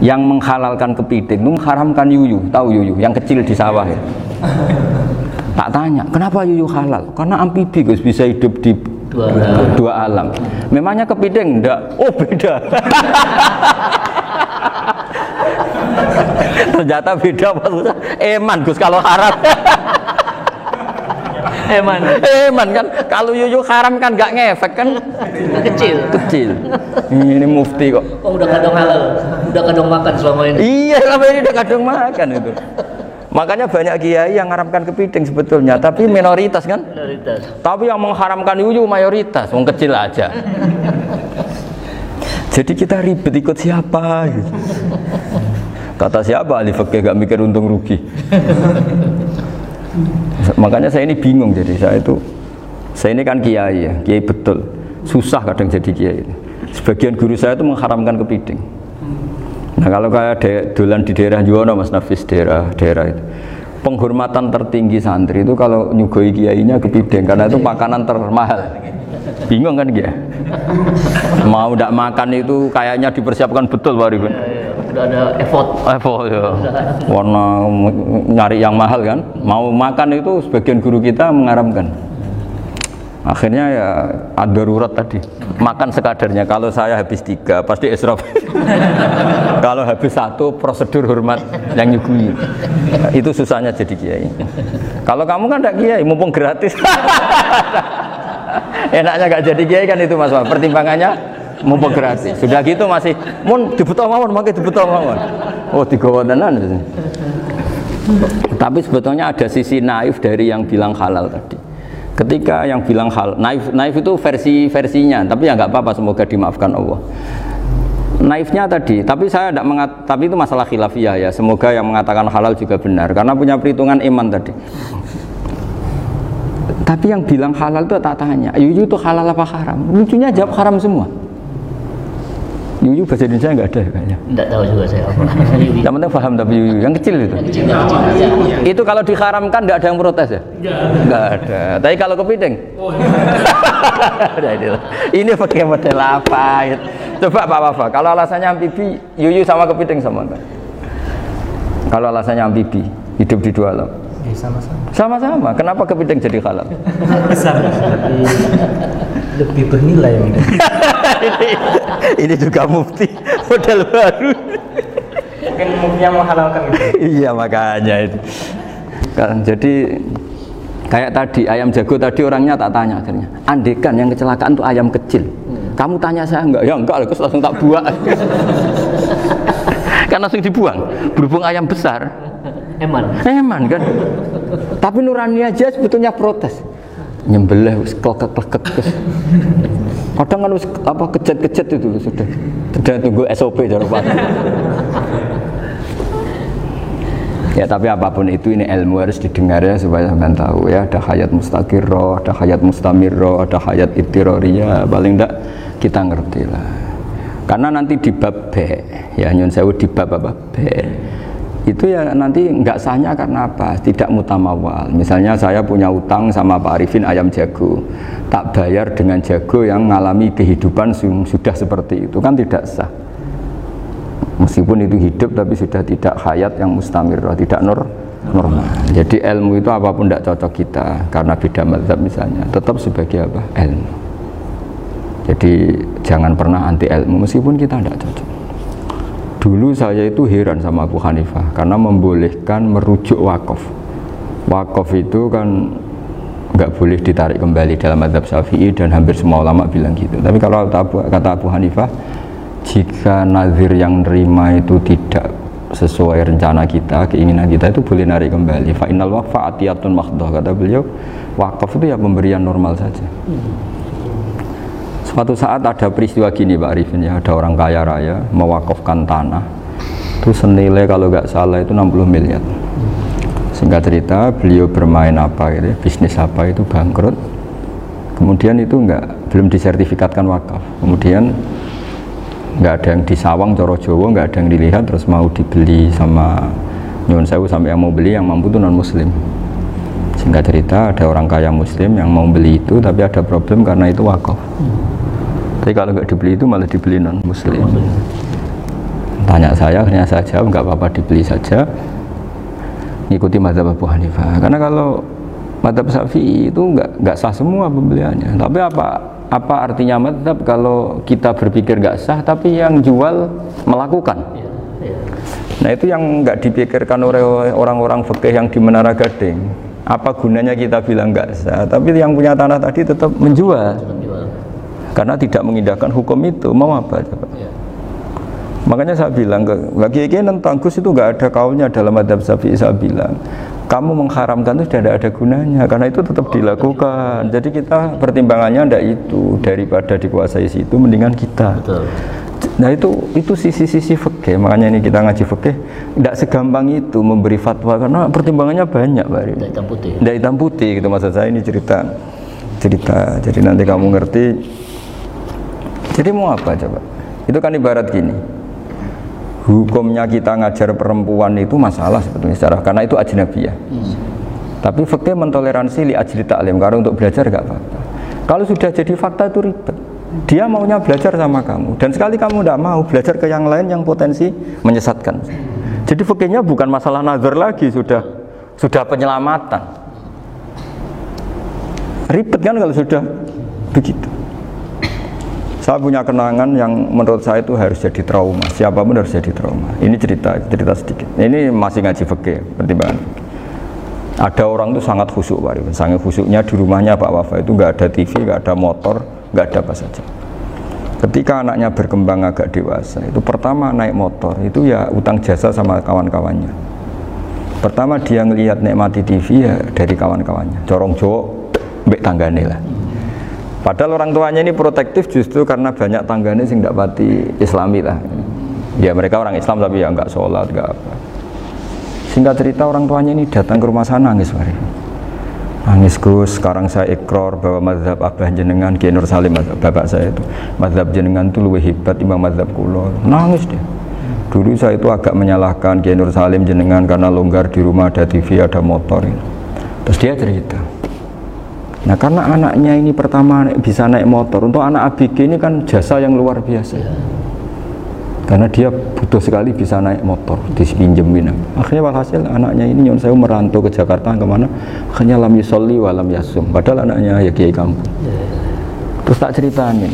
yang menghalalkan kepiting itu mengharamkan yuyu. Tahu yuyu? Yang kecil di sawah ya. Tak tanya kenapa yuyu halal? Karena amfibi Gus bisa hidup di Dua alam. dua alam. Memangnya kepiting? Enggak oh beda. Ternyata beda maksudnya eman Gus kalau haram Eman. eman kan kalau yuyu haram kan nggak ngefek kan Kecil. kecil ini mufti kok Oh udah kadang halal. Udah kadang makan selama ini. Iya, selama ini udah kadang makan itu. Makanya banyak kiai yang mengharamkan kepiting sebetulnya, tapi minoritas kan. Prioritas. Tapi yang mengharamkan yuyu mayoritas, wong kecil aja. Jadi kita ribet ikut siapa gitu. Kata siapa ahli fikih gak mikir untung rugi. Makanya saya ini bingung jadi saya itu saya ini kan kiai ya, kiai betul. Susah kadang jadi kiai. Sebagian guru saya itu mengharamkan kepiting. Nah kalau kayak de, dolan di daerah Juwono Mas Nafis daerah daerah itu penghormatan tertinggi santri itu kalau nyugoi kiainya kepiting karena itu makanan termahal. Bingung kan dia? Mau tidak makan itu kayaknya dipersiapkan betul Pak Arifin. Udah ada effort. Evo ya. Warna nyari yang mahal kan. Mau makan itu sebagian guru kita mengharamkan. Akhirnya ya ada darurat tadi. Makan sekadarnya. Kalau saya habis tiga pasti israf. Kalau habis satu prosedur hormat yang nyugui. Itu susahnya jadi kiai. Kalau kamu kan tidak kiai, mumpung gratis. Enaknya gak jadi kiai kan itu mas. Pertimbangannya mumpung gratis. Sudah gitu masih, mun dibutuh mawon, makai dibutuh mawon. Oh tiga tenan. Tapi sebetulnya ada sisi naif dari yang bilang halal tadi. Ketika yang bilang hal naif, naif itu versi versinya, tapi ya nggak apa-apa, semoga dimaafkan Allah. Naifnya tadi, tapi saya tidak mengat, tapi itu masalah khilafiyah ya. Semoga yang mengatakan halal juga benar, karena punya perhitungan iman tadi. Tapi yang bilang halal itu tak tanya, Yuyu itu halal apa haram? Lucunya jawab haram semua. Yuyu bahasa Indonesia nggak ada kayaknya. Enggak tahu juga saya apa. Yang penting paham tapi yuyu, yang kecil itu. Kecil, kecil. Itu kalau diharamkan tidak ada yang protes ya? Enggak ada. Tapi kalau kepiting? Nah, ini, ini pakai model apa? Coba Pak Wafa, kalau alasannya amfibi, yuyu sama kepiting sama enggak? Kalau alasannya amfibi, hidup di dua alam. Sama-sama. Sama-sama. Kenapa kepiting jadi halal? lebih, lebih bernilai ini, ini juga mufti model baru. mungkin mungkinnya menghalalkan gitu iya makanya itu. Kan jadi kayak tadi ayam jago tadi orangnya tak tanya akhirnya. Andekan yang kecelakaan tuh ayam kecil. Kamu tanya saya enggak. Ya enggak terus langsung tak buang kan langsung dibuang. Berhubung ayam besar Eman. eman kan tapi nurani aja sebetulnya protes nyembelih wis klekek wis. kadang kan wis apa kejet-kejet itu sudah sudah tunggu SOP Pak. Ya tapi apa pun itu ini ilmu harus didengar ya supaya sampean tahu ya ada hayat mustaqirroh, ada hayat mustamirroh, ada hayat ibtiroriyah paling enggak kita ngerti lah. Karena nanti di bab B ya nyun sewu di bab apa B itu ya nanti nggak sahnya karena apa? Tidak mutamawal. Misalnya saya punya utang sama Pak Arifin ayam jago, tak bayar dengan jago yang mengalami kehidupan sudah seperti itu. Kan tidak sah. Meskipun itu hidup tapi sudah tidak hayat yang mustamir tidak nur normal. Jadi ilmu itu apa pun tidak cocok kita karena beda mazhab misalnya. Tetap sebagai apa? Ilmu. Jadi jangan pernah anti ilmu meskipun kita tidak cocok dulu saya itu heran sama Abu Hanifah karena membolehkan merujuk wakaf wakaf itu kan nggak boleh ditarik kembali dalam madhab syafi'i dan hampir semua ulama bilang gitu tapi kalau kata Abu, Hanifah jika nazir yang nerima itu tidak sesuai rencana kita, keinginan kita itu boleh narik kembali. Fa innal waqfa atiyatun makhdah kata beliau. Wakaf itu ya pemberian normal saja. Suatu saat ada peristiwa gini Pak Arifin ya, ada orang kaya raya mewakafkan tanah itu senilai kalau nggak salah itu 60 miliar. Singkat cerita beliau bermain apa gitu, bisnis apa itu bangkrut. Kemudian itu nggak belum disertifikatkan wakaf. Kemudian nggak ada yang disawang coro Jawa nggak ada yang dilihat terus mau dibeli sama nyuwun sewu sampai yang mau beli yang mampu itu non muslim singkat cerita ada orang kaya muslim yang mau beli itu tapi ada problem karena itu wakaf tapi kalau nggak dibeli itu malah dibeli non muslim tanya saya akhirnya saya jawab nggak apa-apa dibeli saja ngikuti mazhab Abu Hanifah karena kalau mazhab Syafi'i itu nggak nggak sah semua pembeliannya tapi apa apa artinya mazhab kalau kita berpikir nggak sah tapi yang jual melakukan Iya. Iya. nah itu yang nggak dipikirkan oleh orang-orang fikih yang di Menara Gading apa gunanya kita bilang nggak sah tapi yang punya tanah tadi tetap Menjual. Karena tidak mengindahkan hukum itu mau apa coba Iya. Makanya saya bilang ke bagi Kiai tentang Gus itu nggak ada kaulnya dalam adab Syafi'i saya bilang kamu mengharamkan itu tidak ada gunanya karena itu tetap dilakukan. Jadi kita pertimbangannya ndak itu daripada dikuasai situ mendingan kita. Betul. Nah itu itu sisi-sisi fikih makanya ini kita ngaji fikih tidak segampang itu memberi fatwa karena pertimbangannya banyak Pak. Dari hitam putih. Tidak hitam putih gitu maksud saya ini cerita cerita. Jadi nanti kamu ngerti. Jadi mau apa coba? Itu kan ibarat gini. Hukumnya kita ngajar perempuan itu masalah sebetulnya secara karena itu ajnabiyah. Tapi fikih mentoleransi li ajli taklim karena untuk belajar gak apa-apa. Kalau sudah jadi fakta itu ribet. Dia maunya belajar sama kamu dan sekali kamu tidak mau belajar ke yang lain yang potensi menyesatkan. Jadi fikihnya bukan masalah nazar lagi sudah sudah penyelamatan. Ribet kan kalau sudah begitu. Saya punya kenangan yang menurut saya itu harus jadi trauma. Siapa pun harus jadi trauma. Ini cerita cerita sedikit. Ini masih ngaji fikih, pertimbangan. Ada orang tuh sangat khusyuk Pak Arifin. Sangat khusyuknya di rumahnya Pak Wafa itu nggak ada TV, nggak ada motor, nggak ada apa saja. Ketika anaknya berkembang agak dewasa, itu pertama naik motor, itu ya utang jasa sama kawan-kawannya. Pertama dia ngelihat nikmati TV ya dari kawan-kawannya. Corong Jawa, mbek tanggane lah. Padahal orang tuanya ini protektif justru karena banyak tanggane sing ndak pati islami lah. Ya mereka orang Islam tapi ya nggak sholat, nggak apa. Singkat cerita orang tuanya ini datang ke rumah saya nangis Arif. Nangis Gus, sekarang saya ikrar bahwa mazhab Abah jenengan Kiai Nur Salim bapak saya itu mazhab jenengan itu lebih hebat timbang mazhab kulo. Nangis dia. Dulu saya itu agak menyalahkan Kiai Nur Salim jenengan karena longgar di rumah ada TV, ada motor. Terus dia cerita. Nah karena anaknya ini pertama bisa naik motor, untuk anak ABG ini kan jasa yang luar biasa. Karena dia butuh sekali bisa naik motor, dipinjemin. Akhirnya walhasil anaknya ini nyon saya merantau ke Jakarta ke mana? Akhirnya lam yusolli wa lam yasum. Padahal anaknya ya kiai kampung. Terus tak ceritain.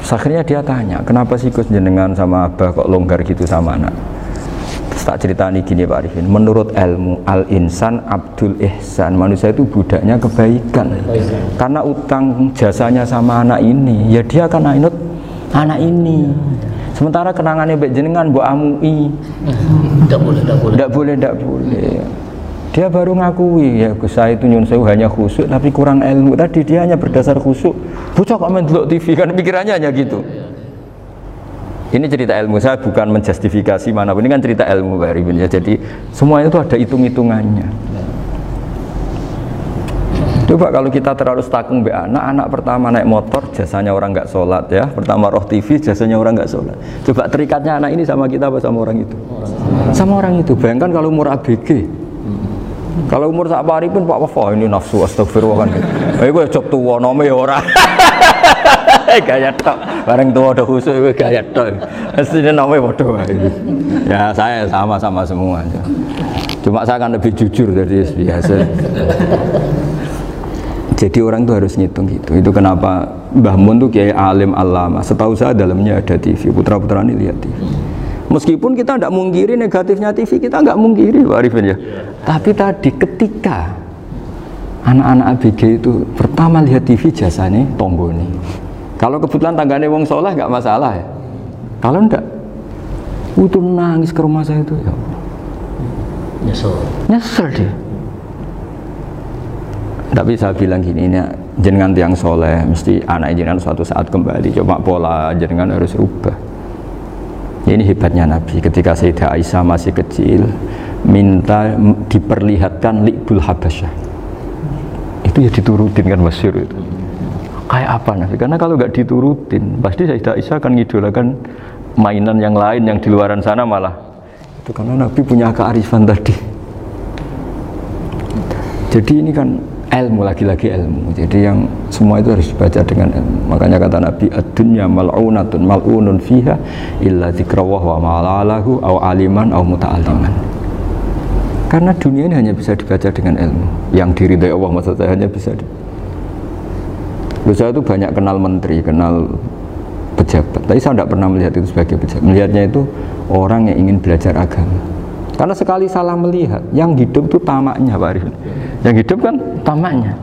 Terus akhirnya dia tanya, kenapa sih Gus jenengan sama abah kok longgar gitu sama anak? Tak ceritani gini Pak Arifin, menurut ilmu al-insan abdul ihsan, manusia itu budaknya kebaikan. Karena utang jasanya sama anak ini, ya dia akan inut anak ini. Sementara kenangannya Mbak jenengan Bu amui, Tidak boleh, tidak boleh. tidak boleh, tidak boleh. Dia baru ngakui ya Gus saya itu nyun sewu hanya khusyuk tapi kurang ilmu. Tadi dia hanya berdasar khusyuk. Bocah kok main TV kan pikirannya hanya gitu. Ini cerita ilmu saya bukan menjustifikasi mana ini kan cerita ilmu Pak ya. Jadi semuanya itu ada hitung-hitungannya. Coba kalau kita terlalu stakung be anak, anak pertama naik motor jasanya orang nggak sholat ya. Pertama roh TV jasanya orang nggak sholat. Coba terikatnya anak ini sama kita apa sama orang itu? Sama orang itu. Bayangkan kalau umur ABG. Kalau umur sak pun Pak Wafa ini nafsu astagfirullah kan. Eh gue cop tua nome ya. gaya tok. Bareng tua udah khusus gue gaya tok. Aslinya nome bodoh. Ya saya sama-sama semua. Cuma saya kan lebih jujur dari biasa. Jadi orang tuh harus ngitung gitu. Itu kenapa Mbah Mun tuh kayak alim alama. Setahu saya dalamnya ada TV. Putra putra ini lihat TV. Meskipun kita tidak mungkiri negatifnya TV, kita nggak mungkiri Pak Arifin ya. Tapi tadi ketika anak-anak ABG itu pertama lihat TV jasanya tonggoni. Kalau kebetulan tangganya wong soleh nggak masalah ya. Kalau enggak, itu nangis ke rumah saya itu ya. Nyesel. Nyesel dia. Tapi saya bilang gini, ini jenengan tiang soleh, mesti anak jenengan suatu saat kembali. Coba pola jenengan harus rubah. Ini hebatnya Nabi. Ketika Sayyidah Aisyah masih kecil, minta diperlihatkan likbul habasyah. Itu ya diturutin kan masyur itu. Kayak apa Nabi? Karena kalau nggak diturutin, pasti Sayyidah Aisyah akan ngidolakan mainan yang lain yang di luaran sana malah. Itu karena Nabi punya kearifan tadi. Jadi ini kan ilmu lagi-lagi ilmu jadi yang semua itu harus dibaca dengan ilmu makanya kata Nabi ad-dunya mal'unatun mal'unun fiha illa zikrawah wa ma'alalahu au aliman au muta'aliman karena dunia ini hanya bisa dibaca dengan ilmu yang diridai Allah maksud saya hanya bisa di... Saya itu banyak kenal menteri kenal pejabat tapi saya tidak pernah melihat itu sebagai pejabat melihatnya itu orang yang ingin belajar agama karena sekali salah melihat, yang hidup itu tamaknya Pak Arifin. Yang hidup kan tamaknya.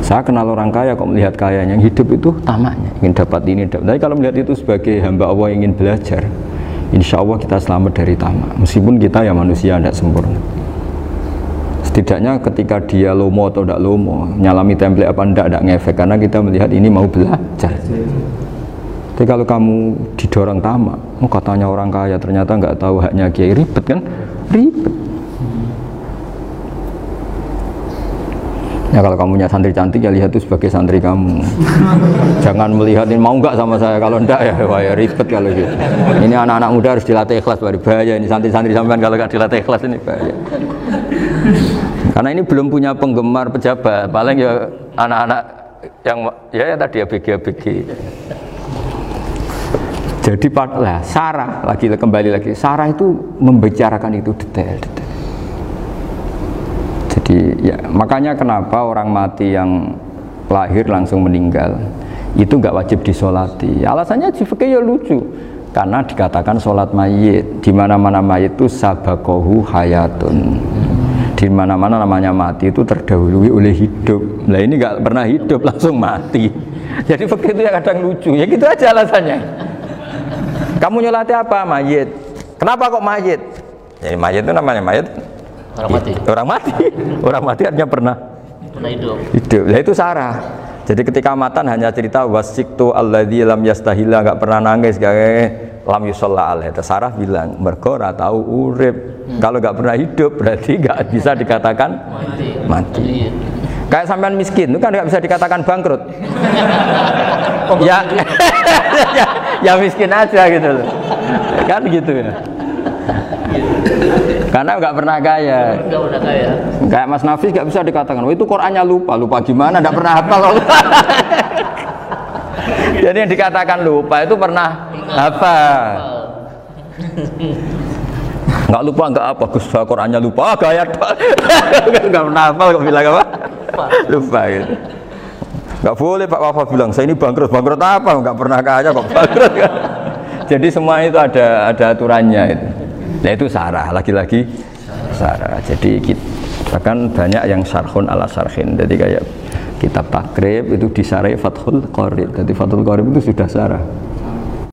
Saya kenal orang kaya kok melihat kayanya, yang hidup itu tamaknya, ingin dapat ini. Dapat. Tapi kalau melihat itu sebagai hamba Allah yang ingin belajar, insya Allah kita selamat dari tamak. Meskipun kita ya manusia tidak sempurna. Setidaknya ketika dia lomo atau tidak lomo, nyalami template apa tidak, tidak ngefek. Karena kita melihat ini mau belajar. Tapi kalau kamu didorong tamak, oh katanya orang kaya ternyata nggak tahu haknya kiai ribet kan? Ribet. Ya kalau kamu punya santri cantik ya lihat itu sebagai santri kamu. Jangan melihat ini mau nggak sama saya kalau ndak ya wah ya ribet kalau gitu. Ini anak-anak muda harus dilatih ikhlas baru bahaya ini santri-santri sampean kalau nggak dilatih ikhlas ini bahaya. Karena ini belum punya penggemar pejabat, paling ya anak-anak yang ya, ya tadi ya BG-BG. Jadi lah Sarah lagi kembali lagi Sarah itu membicarakan itu detail-detail. Jadi ya makanya kenapa orang mati yang lahir langsung meninggal itu nggak wajib disolati. Alasannya fikih ya lucu karena dikatakan sholat mayit di mana mana mayit itu sabakohu hayatun di mana mana namanya mati itu terdahului oleh hidup. Nah ini nggak pernah hidup langsung mati. Jadi fikih itu ya kadang lucu ya gitu aja alasannya. Kamu nyolati apa? Mayit. Kenapa kok mayit? Jadi mayit itu namanya mayit. Orang mati. Orang mati. Orang mati artinya pernah Pernah hidup. hidup. Nah itu Sarah. Jadi ketika matan hanya cerita wasiktu alladzi lam yastahila nggak pernah nangis kayak lam yusolla alaih. Sarah bilang mergo ora tahu urip. Kalau nggak pernah hidup berarti nggak bisa dikatakan Mati. mati. Iya. Kayak sampean miskin itu kan nggak bisa dikatakan bangkrut. ya, ya, ya miskin aja gitu loh. Kan gitu ya. Karena nggak pernah kaya. Enggak udah kaya. Kayak Mas Nafis nggak bisa dikatakan, oh itu Qurannya lupa, lupa gimana? Nggak pernah hafal. Jadi yang dikatakan lupa itu pernah hafal. Nggak lupa nggak apa, Gus Qurannya lupa, ah, gaya nggak pernah hafal kok bilang apa? Lupa gitu. Nggak boleh Pak Wafa bilang, saya ini bangkrut, bangkrut apa? Nggak pernah kaya kok bangkrut. Jadi semua itu ada ada aturannya itu. Nah itu sarah, lagi-lagi sarah. Jadi kita, bahkan banyak yang sarhun ala sarhin. Jadi kayak kitab takrib itu disarai Fathul Qorib. Jadi Fathul Qorib itu sudah sarah.